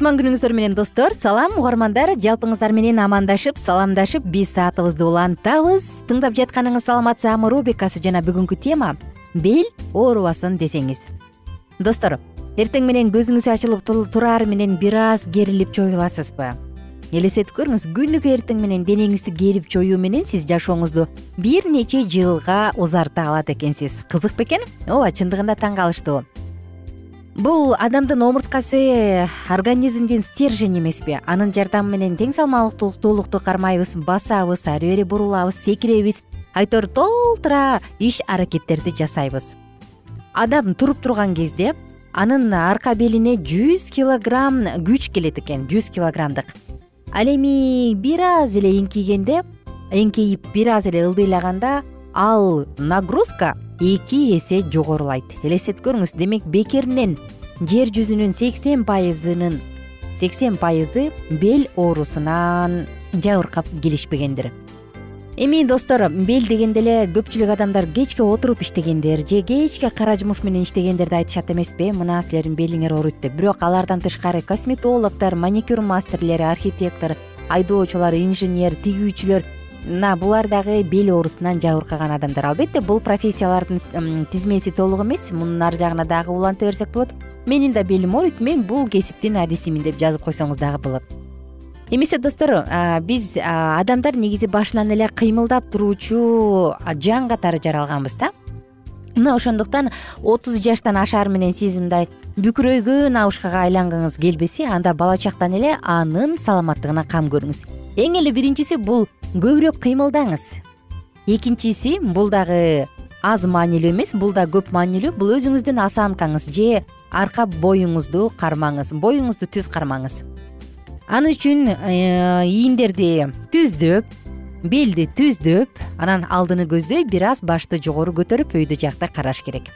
кутман күнүңүздөр менен достор салам угармандар жалпыңыздар менен амандашып саламдашып биз саатыбызды улантабыз. Тыңдап жатканыңыз саламат саамы рубрикасы жана бүгүнкү тема бел оорубасын десеңиз. Достор эртең менен көзүңүз ачылып тураар менен бир аз керилип чоюласызбы элестетип көрүңүз күнүгө эртең менен денеңизди керип чоюу менен сиз жашооңузду бир нече жылга узарта алат экенсиз. Кызык бекен ооба чындыгында таң калыштуу бул адамдын омурткасы организмдин стержени эмеспи анын жардамы менен тең салмактуулукту кармайбыз басабыз ары бери бурулабыз секиребиз. Айтор толтура иш аракеттерди жасайбыз. Адам туруп турган кезде анын арка белине жүз килограмм күч келет экен жүз килограммдык. Ал эми бир аз эле эңкейгенде эңкейип бир аз эле ылдыйлаганда ал нагрузка эки эсе жогорулайт. Элестетип көрүңүз демек бекеринен жер жүзүнүн сексен пайызынын сексен пайызы бел оорусунан жабыркап келишпегендир. Эми достор бел дегенде эле көпчүлүк адамдар кечке отуруп иштегендер же кечке кара жумуш менен иштегендерди айтышат эмеспи? Мына силердин белиңер ооруйт деп бирок алардан тышкары косметологдор маникюр мастерлери архитектор айдоочулар инженер тигүүчүлөр мына булар дагы бел оорусунан жабыркаган адамдар. Албетте бул профессиялардын тизмеси толук эмес. Мунун ары жагына дагы уланта берсек болот. Менин да белим ооруйт мен бул кесиптин адисимин деп жазып койсоңуз дагы болот. Эмесе достор биз адамдар негизи башынан эле кыймылдап туруучу жан катары жаралганбыз да. Мына ошондуктан отуз жаштан ашаар менен сиз мындай бүкүрөйгөн абышкага айлангыңыз келбесе анда бала чактан эле анын саламаттыгына кам көрүңүз. Эң эле биринчиси бул көбүрөөк кыймылдаңыз. Экинчиси бул дагы аз маанилүү эмес бул да көп маанилүү. Бул өзүңүздүн осанкаңыз же арка боюңузду кармаңыз боюңузду түз кармаңыз. Ал үчүн э, ийиндерди түздөп белди түздөп анан алдыны көздөй бир аз башты жогору көтөрүп өйдө жакты караш керек.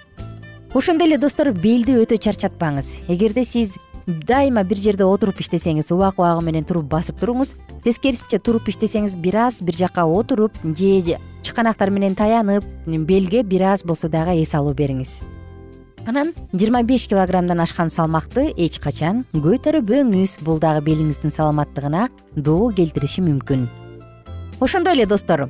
Ошондой эле достор белди өтө чарчатпаңыз. Эгерде сиз дайыма бир жерде отуруп иштесеңиз убак убагы менен туруп басып туруңуз. Тескерисинче туруп иштесеңиз бир аз бир жака отуруп же чыканактар менен таянып белге бир аз болсо дагы эс алуу бериңиз. Анан жыйырма беш килограммдан ашкан салмакты эч качан көтөрбөңүз бул дагы белиңиздин саламаттыгына доо келтириши мүмкүн. Ошондой эле достор.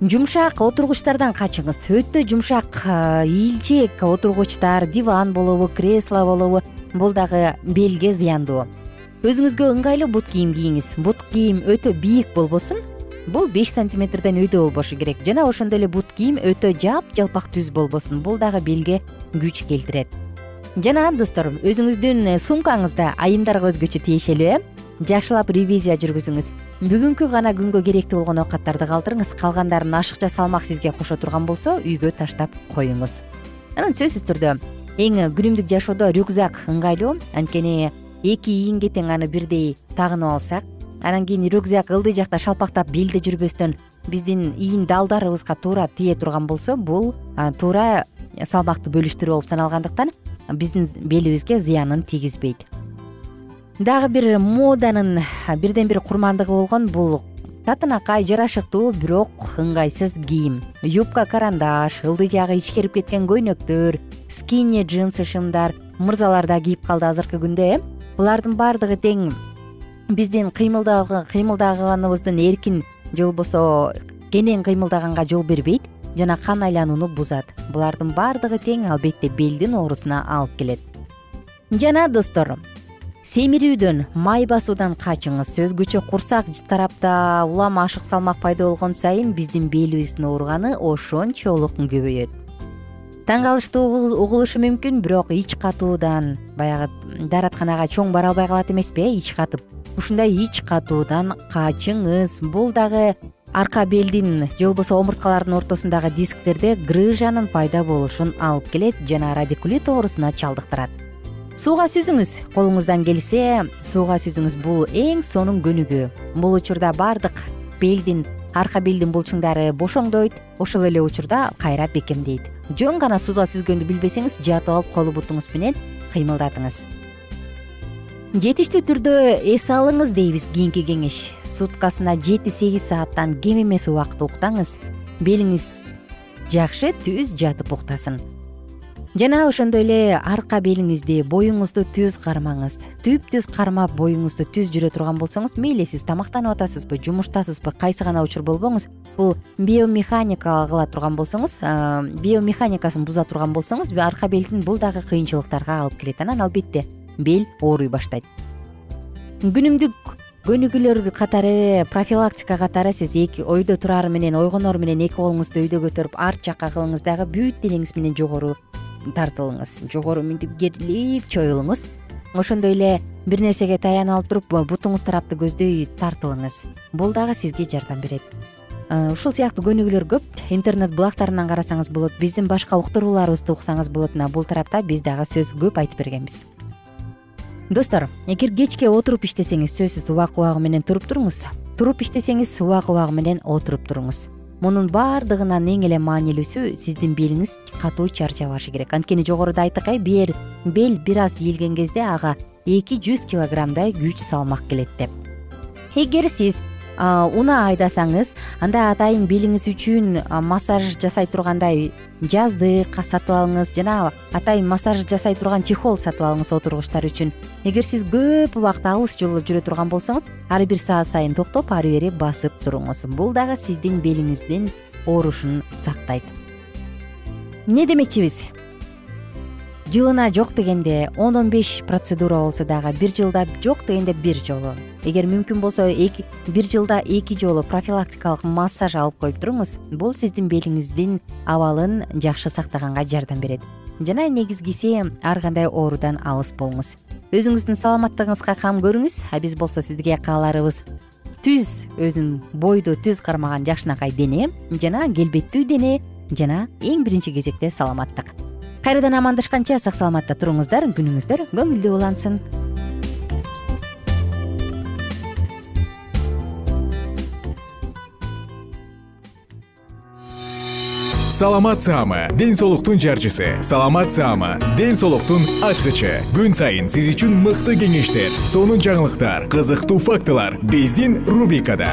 Жумшак отургучтардан качыңыз. Өтө жумшак ийилчээк отургучтар диван болобу кресло болобу бул дагы белге зыяндуу. Өзүңүзгө ыңгайлуу бут кийим кийиңиз. Бут кийим өтө бийик болбосун. Бул беш сантиметрден өйдө болбошу керек. Жана ошондой эле бут кийим өтө жапжалпак түз болбосун. Бул дагы белге күч келтирет. Жана достор өзүңүздүн сумкаңызда айымдарга өзгөчө тиешелүү э? Жакшылап ревизия жүргүзүңүз. Бүгүнкү гана күнгө керектүү болгон оокаттарды калтырыңыз. Калгандарын ашыкча салмак сизге кошо турган болсо үйгө таштап коюңуз. Анан сөзсүз түрдө эң күнүмдүк жашоодо рюкзак ыңгайлуу. Анткени эки ийинге тең аны бирдей тагынып алсак анан кийин рюкзак ылдый жакта шалпактап белде жүрбөстөн биздин иин далдарыбызга туура тие турган болсо бул туура салмакты бөлүштүрүү болуп саналгандыктан биздин белибизге зыянын тийгизбейт. Дагы бир моданын бирден бир курмандыгы болгон бул татынакай жарашыктуу бирок ыңгайсыз кийим. Юбка карандаш ылдый жагы ичкерип кеткен көйнөктөр скини джинсы шымдар мырзалар да кийип калды азыркы күндө э? Булардын баардыгы тең. Биздин кыймылдаганыбыздын эркин же болбосо кенен кыймылдаганга жол бербейт жана кан айланууну бузат. Булардын баардыгы тең албетте белдин оорусуна алып келет. Жана достор семирүүдөн май басуудан качыңыз. Өзгөчө курсак тарапта улам ашык салмак пайда болгон сайын биздин белибиздин ооруганы ошончолук көбөйөт. Таң калыштуу угулушу мүмкүн бирок ич катуудан баягы дааратканага чоң бара албай калат эмеспи э ич катып. Ушундай ич катуудан качыңыз. Бул дагы арка белдин же болбосо омурткалардын ортосундагы дисктерде грыжанын пайда болушун алып келет жана радикулит оорусуна чалдыктырат сууга сүзүңүз. Колуңуздан келсе сууга сүзүңүз бул эң сонун көнүгүү бул учурда баардык белдин арка белдин булчуңдары бошоңдойт. Ошол эле учурда кайра бекемдейт жөн гана сууга сүзгөндү билбесеңиз жатып алып колу бутуңуз менен кыймылдатыңыз. Жетиштүү түрдө эс алыңыз дейбиз кийинки кеңеш. Суткасына жети сегиз сааттан кем эмес убакыт уктаңыз. Белиңиз жакшы түз жатып уктасын жана ошондой эле арка белиңизди боюңузду түз кармаңыз. Түп түз кармап боюңузду түз жүрө турган болсоңуз мейли сиз тамактанып атасызбы жумуштасызбы кайсы гана учур болбоңуз бул биомеханика кыла турган болсоңуз биомеханикасын буза турган болсоңуз арка белдин бул дагы кыйынчылыктарга алып келет анан албетте бел ооруй баштайт. Күнүмдүк көнүгүүлөр катары профилактика катары сиз эки ойдо турары менен ойгонору менен эки колуңузду өйдө көтөрүп арт жакка кылыңыз дагы бүт денеңиз менен жогору тартылыңыз. Жогору мынтип керилип чоюлуңуз. Ошондой эле бир нерсеге таянып алып туруп бутуңуз тарапты көздөй тартылыңыз. Бул дагы сизге жардам берет. Ушул сыяктуу көнүгүүлөр көп. Интернет булактарынан карасаңыз болот биздин башка уктурууларыбызды уксаңыз болот. Мына бул тарапта биз дагы сөз көп айтып бергенбиз. Достор эгер кечке отуруп иштесеңиз сөзсүз убак убагы менен туруп туруңуз. Туруп иштесеңиз убак убагы менен отуруп туруңуз мунун баардыгынан эң эле маанилүүсү сиздин белиңиз катуу чарчабашы керек. Анткени жогоруда айттык э бел бир аз ийилген кезде ага эки жүз килограммдай күч салмак келет деп. Эгер сиз унаа айдасаңыз анда атайын белиңиз үчүн массаж жасай тургандай жаздык сатып алыңыз жана атайын массаж жасай турган чехол сатып алыңыз отургучтар үчүн. Эгер сиз көп убакыт алыс жолдо жүрө турган болсоңуз ар бир саат сайын токтоп ары бери басып туруңуз. Бул дагы сиздин белиңиздин оорушун сактайт. Эмне демекчибиз жылына жок дегенде он он беш процедура болсо дагы бир жылда жок дегенде бир жолу. Эгер мүмкүн болсо бир жылда эки жолу профилактикалык массаж алып коюп туруңуз бул сиздин белиңиздин абалын жакшы сактаганга жардам берет. Жана негизгиси ар кандай оорудан алыс болуңуз. Өзүңүздүн саламаттыгыңызга кам көрүңүз а биз болсо сизге кааларыбыз түз өзүн бойду түз кармаган жакшынакай дене жана келбеттүү дене жана эң биринчи кезекте саламаттык кайрадан амандашканча сак саламатта туруңуздар. Күнүңүздөр көңүлдүү улансын. Саламат саама ден соолуктун жарчысы. Саламат саама ден соолуктун ачкычы. Күн сайын сиз үчүн мыкты кеңештер сонун жаңылыктар кызыктуу фактылар. Биздин рубрикада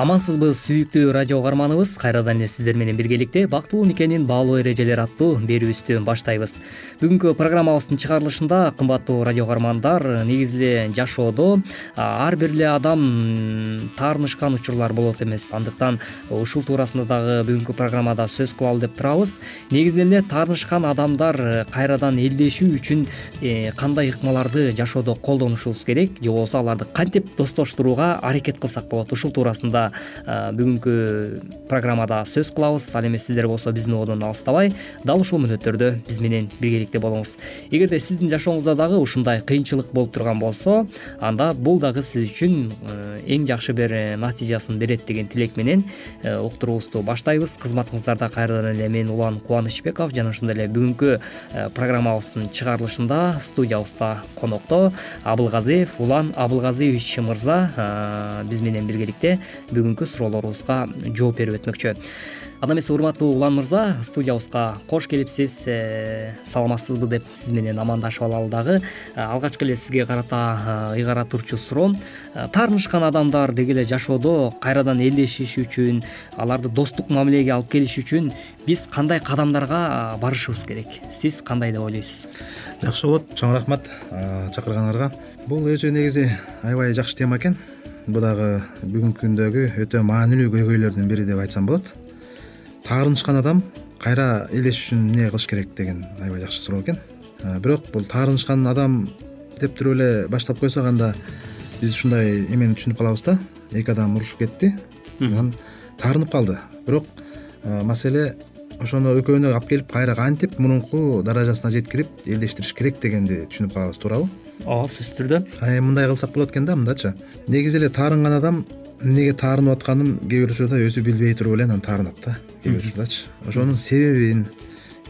амансызбы сүйүктүү радио угарманыбыз? Кайрадан эле сиздер менен биргеликте бактылуу никенин баалуу эрежелери аттуу берүүбүздү баштайбыз. Бүгүнкү программабыздын чыгарылышында кымбаттуу радио угармандар негизи эле жашоодо ар бир эле адам таарынышкан учурлар болот эмеспи андыктан ушул туурасында дагы бүгүнкү программада сөз кылалы деп турабыз. Негизинен эле таарынышкан адамдар кайрадан элдешүү үчүн э, кандай ыкмаларды жашоодо колдонушубуз керек? Же болбосо аларды кантип достоштурууга аракет кылсак болот? Ушул туурасында бүгүнкү программада сөз кылабыз. Ал эми сиздер болсо биздин ободон алыстабай дал ушул мүнөттөрдө биз менен биргеликте болуңуз. Эгерде сиздин жашооңузда дагы ушундай кыйынчылык болуп турган болсо анда бул дагы сиз үчүн эң жакшы бир э, натыйжасын берет деген тилек менен э, уктуруубузду баштайбыз. Кызматыңыздарда кайрадан эле мен улан кубанычбеков жана ошондой эле бүгүнкү э, программабыздын чыгарылышында студиябызда конокто абылгазиев улан абылгазиевич мырза биз менен биргеликте бүгүнкү суроолорубузга жооп берип өтмөкчү. Анда эмесе урматтуу улан мырза студиябызга кош келипсиз э, саламатсызбы деп сиз менен амандашып алалы дагы. Э, алгачкы эле сизге карата э, ыйгара турчу суроом таарынышкан адамдар деги эле жашоодо кайрадан элдешиш үчүн аларды достук мамилеге алып келиш үчүн биз кандай кадамдарга барышыбыз керек? Сиз кандай деп ойлойсуз? Жакшы болот чоң рахмат чакырганыңарга бул өзү негизи аябай жакшы тема экен бул дагы бүгүнкү күндөгү өтө маанилүү көйгөйлөрдүн бири деп айтсам болот. Таарынышкан адам кайра элдешиш үчүн эмне кылыш керек деген аябай жакшы суроо экен. Бирок бул таарынышкан адам деп туруп эле баштап койсок анда биз ушундай эмени түшүнүп калабыз да. Эки адам урушуп кетти. Анан таарынып калды. Бирок маселе ошону экөөнү алып келип кайра кантип мурунку даражасына жеткирип элдештириш керек дегенди түшүнүп калабыз туурабы ооба сөзсүз түрдө. Эми мындай кылсак болот экен да мындачы негизи эле таарынган адам эмнеге таарынып атканын кээ бир учурда өзү билбей туруп эле анан таарынат да кээ бир учурдачы ошонун себебин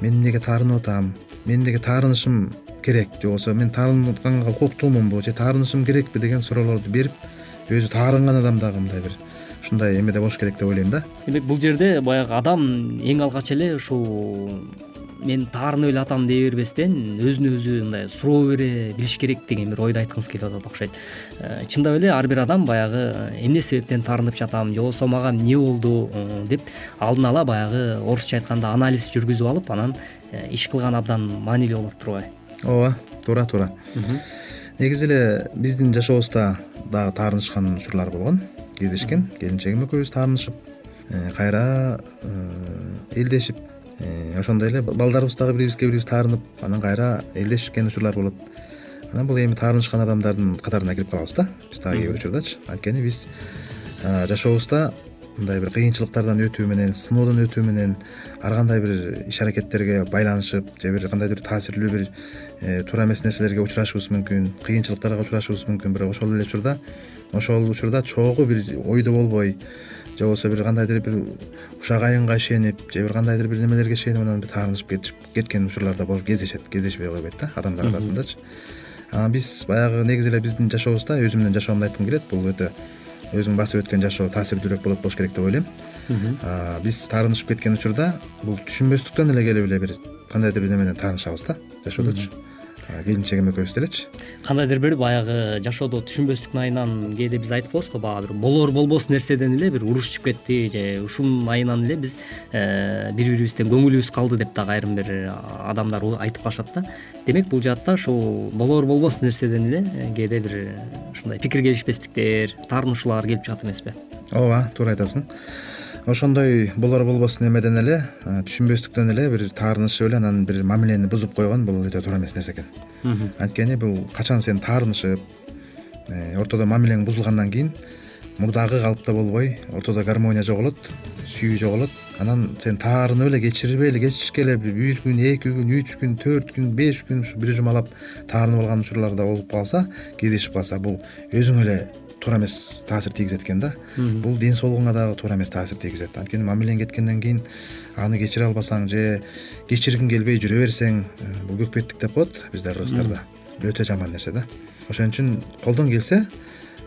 мен эмнеге таарынып атам мен эмнеге таарынышым керек же болбосо мен таарынып атканга укуктуумунбу же таарынышым керекпи деген суроолорду берип өзү таарынган адам дагы мындай бир ушундай эмеде болуш керек деп ойлойм да. Демек бул жерде баягы адам эң алгач эле ушул мен таарынып эле атам дей бербестен өзүнө өзү мындай суроо бере билиш керек деген бир ойду айткыңыз келип атат окшойт. Э, чындап эле ар бир адам баягы эмне себептен таарынып жатам же болбосо мага эмне болду деп алдын ала баягы орусча айтканда анализ жүргүзүп алып анан иш кылган абдан маанилүү болот турбайбы? Ооба туура туура. Негизи эле биздин жашообузда дагы таарынышкан учурлар болгон кездешкен келинчегим экөөбүз таарынышып э, кайра э, элдешип э, ошондой эле балдарыбыз дагы бири бирибизге бири бирибиз таарынып анан кайра элдешкен учурлар болот. Анан бул эми таарынышкан адамдардын катарына кирип калабыз да. Биз дагы кээ бир учурдачы. Анткени биз жашообузда мындай бир кыйынчылыктардан өтүү менен сыноодон өтүү менен ар кандай бир иш аракеттерге байланышып же бир кандайдыр бир таасирлүү бир туура эмес нерселерге учурашыбыз мүмкүн кыйынчылыктарга учурашыбыз мүмкүн. Бирок ошол эле учурда ошол учурда чогуу бир ойдо болбой же болбосо бир кандайдыр бир ушак айынга ишенип же бир кандайдыр бир немелерге ишенип анан бир таарынышып кеткен учурлар да кездешет кездешпей койбойт да адамдар арасындачы. Анан биз баягы негизи эле биздин жашообузда өзүмдүн жашоомду айткым келет. Бул өтө өзүң басып өткөн жашоо таасирдүүрөөк болот болуш керек деп ойлойм. Биз таарынышып кеткен учурда бул түшүнбөстүктөн эле келип эле бир кандайдыр бир неменен таарынышабыз да жашоодочу келинчегим экөөбүз делечи. Кандайдыр бир баягы жашоодо түшүнбөстүктүн айынан кээде биз айтып коебуз го баягы бир болор болбос нерседен эле бир уруш чыгып кетти же ушунун айынан эле биз э, бири бирибизден көңүлүбүз калды деп дагы айрым бир адамдар айтып калышат да. Демек бул жаатта ушул болор болбос нерседен эле э, кээде бир ушундай пикир келишпестиктер таарынышуулар келип чыгат эмеспи ооба туура айтасың ошондой болор болбос немеден эле түшүнбөстүктөн эле бир таарынышып эле анан бир мамилени бузуп койгон бул өтө туура эмес нерсе экен. Анткени бул качан сен таарынышып э, ортодо мамилең бузулгандан кийин мурдагы калыпта болбой ортодо гармония жоголот сүйүү жоголот анан сен таарынып эле кечирбей эле кечке эле бир күн эки күн үч күн төрт күн беш күн ушу бир жумалап таарынып алган учурлар да болуп калса кездешип калса бул өзүңө эле туура эмес таасир тийгизет экен да. Бул ден соолугуңа дагы туура эмес таасир тийгизет. Анткени мамилең кеткенден кийин аны кечире албасаң же кечиргиң келбей жүрө берсең э, бул көкпеттик деп коет бизде кыргыздарда өтө жаман нерсе да. Ошон үчүн колдон келсе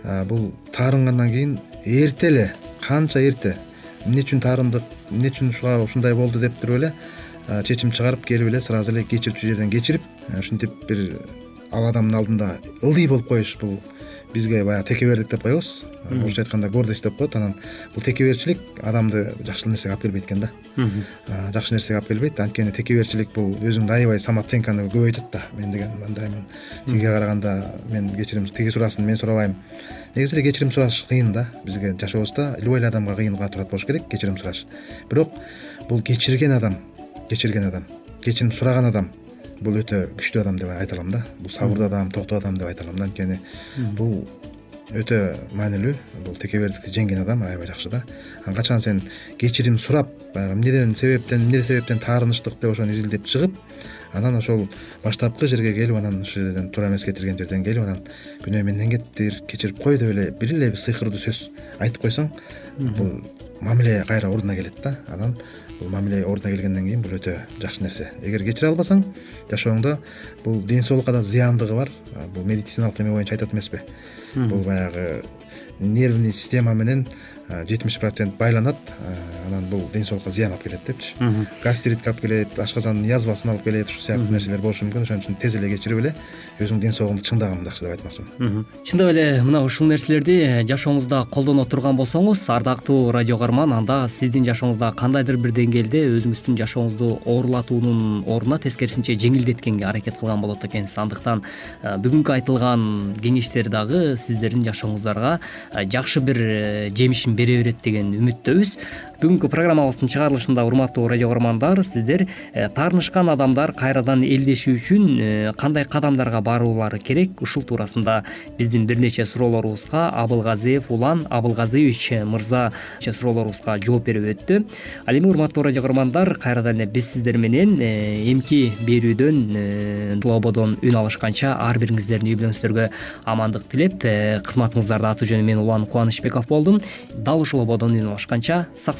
э, бул таарынгандан кийин эрте эле канча эрте эмне үчүн таарындык эмне үчүн ушуга ушундай болду деп туруп эле э, чечим чыгарып келип эле сразу эле кечирчү жерден кечирип ушинтип бир ал адамдын алдында ылдый болуп коюш бул бизге баягы текебердик деп коебуз. Орусча айтканда гордость деп коет. Анан бул текеберчилик адамды жакшы нерсеге алып келбейт экен да. Жакшы нерсеге алып келбейт. Анткени текеберчилик бул өзүңдү аябай самооценканы көбөйтөт да. Мен деген мындаймын тигиге караганда мен кечирим тиги сурасын мен сурабайм. Негизи эле кечирим сураш кыйын да. Бизге жашообузда любой эле адамга кыйынга турат болуш керек кечирим сураш. Бирок бул кечирген адам кечирген адам кечирим сураган адам бул өтө күчтүү адам деп айта алам да. Бул сабырдуу адам токтоо адам деп айта алам да. Анткени бул өтө маанилүү. Бул текебердикти жеңген адам аябай жакшы да. Анан качан сен кечирим сурап баягы эмнеден себептен эмне себептен таарыныштык деп ошону изилдеп чыгып анан ошол баштапкы жерге келип анан ушул жерден туура эмес кетирген жерден келип анан күнөө менден кеттир кечирип кой деп эле бир эле сыйкырдуу сөз айтып койсоң бул мамиле кайра ордуна келет да. Анан бул мамиле ордуна келгенден кийин бул өтө жакшы нерсе. Эгер кечире албасаң жашооңдо бул ден соолукка да зыяндыгы бар. Бул медициналык эме боюнча айтат эмеспи. Бул баягы нервный система менен жетимиш процент байланат. Анан бул ден соолукка зыян алып келет депчи. Гастритке алып келет ашказандын язвасын алып келет ушул сыяктуу нерселер болушу мүмкүн. Ошон үчүн тез эле кечирип эле өзүңдүн ден соолугуңду чыңдаган жакшы деп айтмакчымын. Чындап эле мына ушул нерселерди э, жашооңузда колдоно турган болсоңуз ардактуу радио каарман анда сиздин жашооңузда кандайдыр бир деңгээлде өзүңүздүн жашооңузду оорулатуунун ордуна тескерисинче жеңилдеткенге аракет кылган болот экенсиз. Андыктан э, бүгүнкү айтылган кеңештер дагы сиздердин жашооңуздарга э, жакшы бир жемишин бере берет деген үмүттөбүз бүгүнкү программабыздын чыгарылышында урматтуу радио каармандар сиздер э, таарынышкан адамдар кайрадан элдешүү үчүн э, кандай кадамдарга баруулары керек ушул туурасында биздин бир нече суроолорубузга абылгазиев улан абылгазиевич мырза суроолорубузга жооп берип өттү. Ал эми урматтуу радио каармандар кайрадан эле биз сиздер менен э, эмки берүүдөн лободон үн алышканча ар бириңиздердин үй бүлөңүздөргө амандык тилеп кызматыңыздардын аты жөнүм мен улан кубанычбеков болдум. Дал ушул лободон үн алышканча сак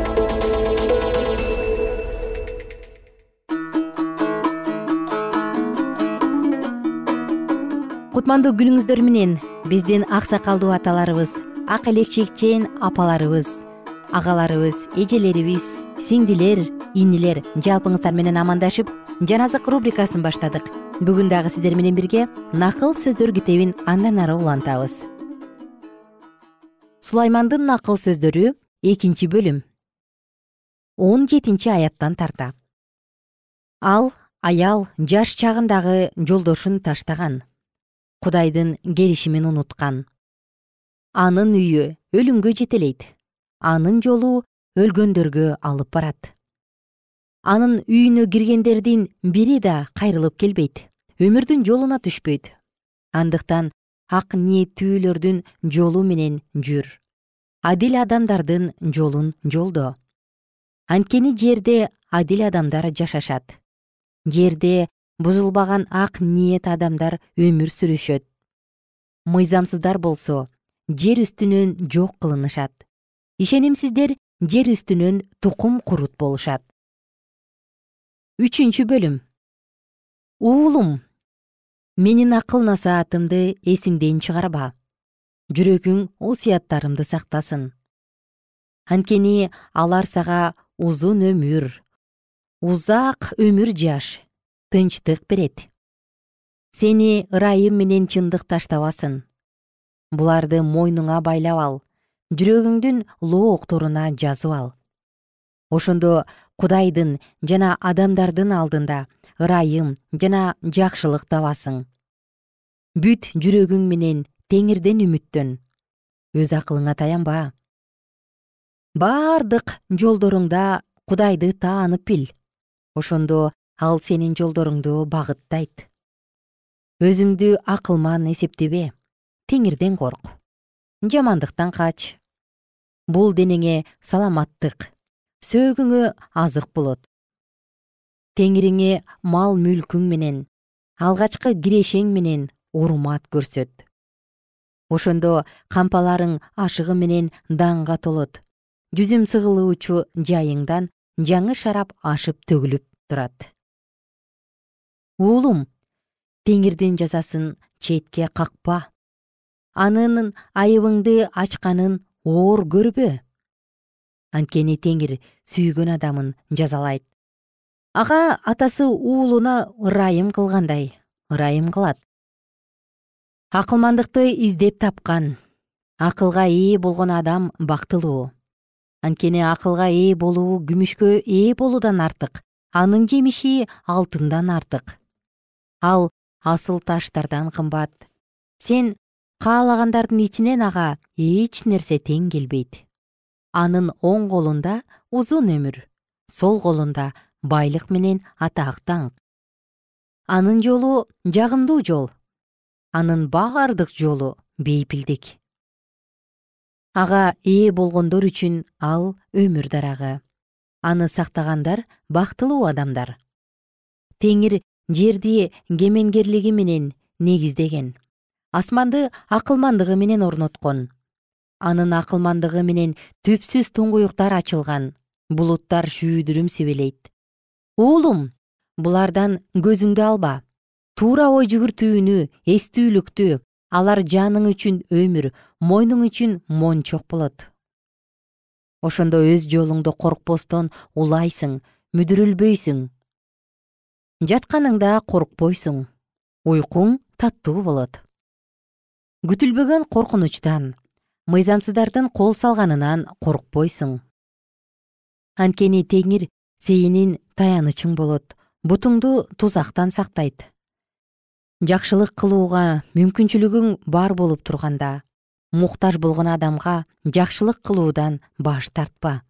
кутмандуу күнүңүздөр менен биздин ак сакалдуу аталарыбыз ак элекчекчен апаларыбыз агаларыбыз эжелерибиз сиңдилер инилер жалпыңыздар менен амандашып жан азык рубрикасын баштадык. Бүгүн дагы сиздер менен бирге накыл сөздөр китебин андан ары улантабыз. Сулаймандын накыл сөздөрү экинчи бөлүм. Он жетинчи аяттан тарта. Ал аял жаш чагындагы жолдошун таштаган кудайдын келишимин унуткан. Анын үйү өлүмгө жетелейт. Анын жолу өлгөндөргө алып барат. Анын үйүнө киргендердин бири да кайрылып келбейт. Өмүрдүн жолуна түшпөйт. Андыктан ак ниеттүүлөрдүн жолу менен жүр. Адил адамдардын жолун жолдо. Анткени жерде адил адамдар жашашат. Жерде бузулбаган ак ниет адамдар өмүр сүрүшөт. Мыйзамсыздар болсо жер үстүнөн жок кылынышат. Ишенимсиздер жер үстүнөн тукум курут болушат. Үчүнчү бөлүм. Уулум менин акыл насаатымды эсиңден чыгарба. Жүрөгүң осуяттарымды сактасын. Анткени алар сага узун өмүр узак өмүр жаш тынчтык берет. Сени ырайым менен чындык таштабасын. Буларды мойнуңа байлап ал жүрөгүңдүн лоокторуна жазып ал. Ошондо кудайдын жана адамдардын алдында ырайым жана жакшылык табасың. Бүт жүрөгүң менен теңирден үмүттөн. Өз акылыңа таянба. Бардык жолдоруңда кудайды таанып бил ошондо ал сенин жолдоруңду багыттайт. Өзүңдү акылман эсептебе теңирден корк. Жамандыктан кач. Бул денеңе саламаттык. Сөөгүңө азык болот. Теңириңе мал мүлкүң менен алгачкы кирешең менен урмат көрсөт. Ошондо кампаларың ашыгы менен даңга толот. Жүзүм сыгылуучу жайыңдан жаңы шарап ашып төгүлүп турат уулум теңирдин жазасын четке какпа. Анын айыбыңды ачканын оор көрбө. Анткени теңир сүйгөн адамын жазалайт. Ага атасы уулуна ырайым кылгандай ырайым кылат. Акылмандыкты издеп тапкан акылга ээ болгон адам бактылуу. Анткени акылга ээ болуу күмүшкө ээ болуудан артык анын жемиши алтындан артык ал асыл таштардан кымбат. Сен каалагандардын ичинен ага эч нерсе тең келбейт. Анын оң колунда узун өмүр сол колунда байлык менен атак даңк анын жолу жагымдуу жол анын бардык жолу бейпилдик. Ага ээ болгондор үчүн ал өмүр дарагы. Аны сактагандар бактылуу адамдар. Теңир жерди кемеңгерлиги менен негиздеген. Асманды акылмандыгы менен орноткон. Анын акылмандыгы менен түпсүз туңгуюктар ачылган булуттар шүүдүрүм себелейт. Уулум булардан көзүңдү алба. Туура ой жүгүртүүнү эстүүлүктү алар жаның үчүн өмүр мойнуң үчүн мончок болот. Ошондо өз жолуңду коркпостон улайсың мүдүрүлбөйсүң жатканыңда коркпойсуң уйкуң таттуу болот. Күтүлбөгөн коркунучтан мыйзамсыздардын кол салганынан коркпойсуң. Анткени теңир сенин таянычың болот бутуңду тузактан сактайт. Жакшылык кылууга мүмкүнчүлүгүң бар болуп турганда муктаж болгон адамга жакшылык кылуудан баш тартпа.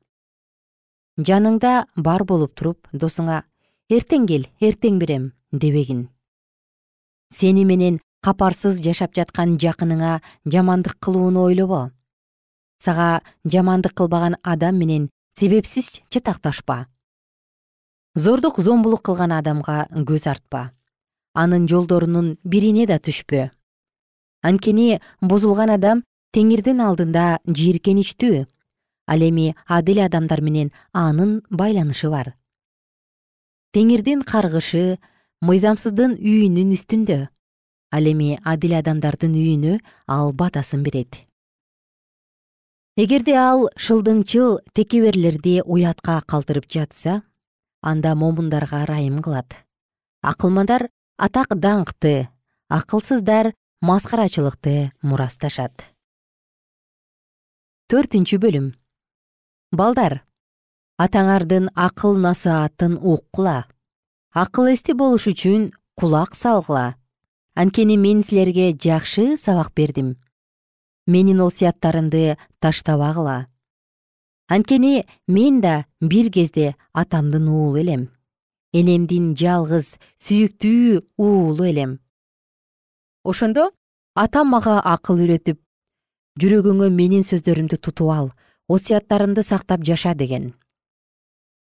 Жаныңда бар болуп туруп досуңа эртең кел эртең берем дебегин. Сени менен капарсыз жашап жаткан жакыныңа жамандык кылууну ойлобо сага жамандык кылбаган адам менен себепсиз чатакташпа. Зордук зомбулук кылган адамга көз артпа. Анын жолдорунун бирине да түшпө. Анткени бузулган адам теңирдин алдында жийиркеничтүү. Ал эми адил адамдар менен анын байланышы бар теңирдин каргышы мыйзамсыздын үйүнүн үстүндө. Ал эми адил адамдардын үйүнө ал батасын берет. Эгерде ал шылдыңчыл текеберлерди уятка калтырып жатса анда момундарга ырайым кылат. Акылмандар атак даңкты акылсыздар маскарачылыкты мурасташат. Төртүнчү бөлүм. Балдар атаңардын акыл насаатын уккула. Акыл эсти болуш үчүн кулак салгыла. Анткени мен силерге жакшы сабак бердим. Менин осуяттарымды таштабагыла анткени мен да бир кезде атамдын уулу элем. Энемдин жалгыз сүйүктүү уулу элем. Ошондо атам мага акыл үйрөтүп жүрөгүңө менин сөздөрүмдү тутуп ал осуяттарымды сактап жаша деген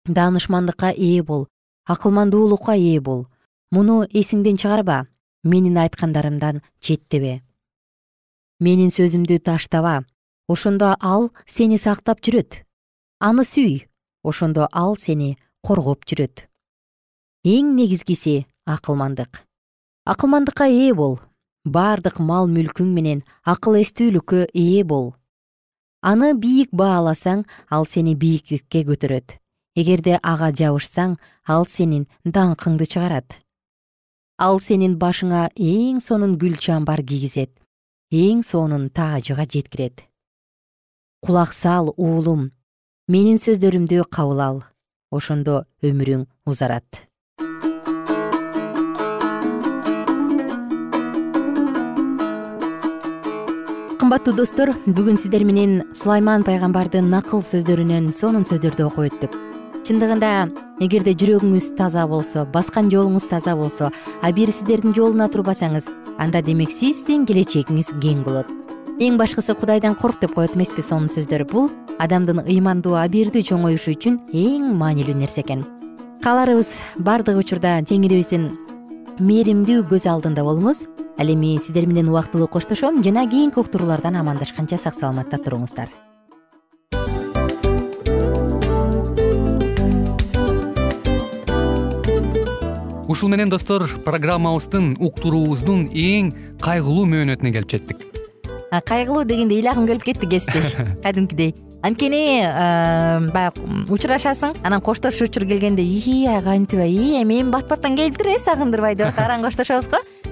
даанышмандыкка ээ бол акылмандуулукка ээ бол. Муну эсиңден чыгарба менин айткандарымдан четтебе. Менин сөзүмдү таштаба ошондо ал сени сактап жүрөт. Аны сүй ошондо ал сени коргоп жүрөт. Эң негизгиси акылмандык. Акылмандыкка ээ бол бардык мал мүлкүң менен акыл эстүүлүккө ээ бол. Аны бийик бааласаң ал сени бийиктикке көтөрөт эгерде ага жабышсаң ал сенин даңкыңды чыгарат. Ал сенин башыңа эң сонун гүл чамбар кийгизет эң сонун таажыга жеткирет. Кулак сал уулум. Менин сөздөрүмдү кабыл ал. Ошондо өмүрүң узарат. Кымбаттуу достор бүгүн сиздер менен сулайман пайгамбардын накыл сөздөрүнөн сонун сөздөрдү окуп өттүк чындыгында эгерде жүрөгүңүз таза болсо баскан жолуңуз таза болсо а бир сиздердин жолуна турбасаңыз анда демек сиздин келечегиңиз кең болот. Эң башкысы кудайдан корк деп коет эмеспи сонун сөздөр бул адамдын ыймандуу абийирдүү чоңоюшу үчүн эң маанилүү нерсе экен. Кааларыбыз баардык учурда теңирибиздин мээримдүү көз алдында болуңуз. Ал эми сиздер менен убактылуу коштошом жана кийинки уктуруулардан амандашканча сак саламатта туруңуздар ушул менен достор программабыздын уктуруубуздун эң кайгылуу мөөнөтүнө келип жеттик. Кайгылуу дегенде ыйлагым келип кетти кесиптеш. Кадимкидей. Анткени баягы учурашасың анан коштошуу учур келгенде ии кантип ии эми бат баттан келиптир э сагындырбай деп атып араң коштошобуз го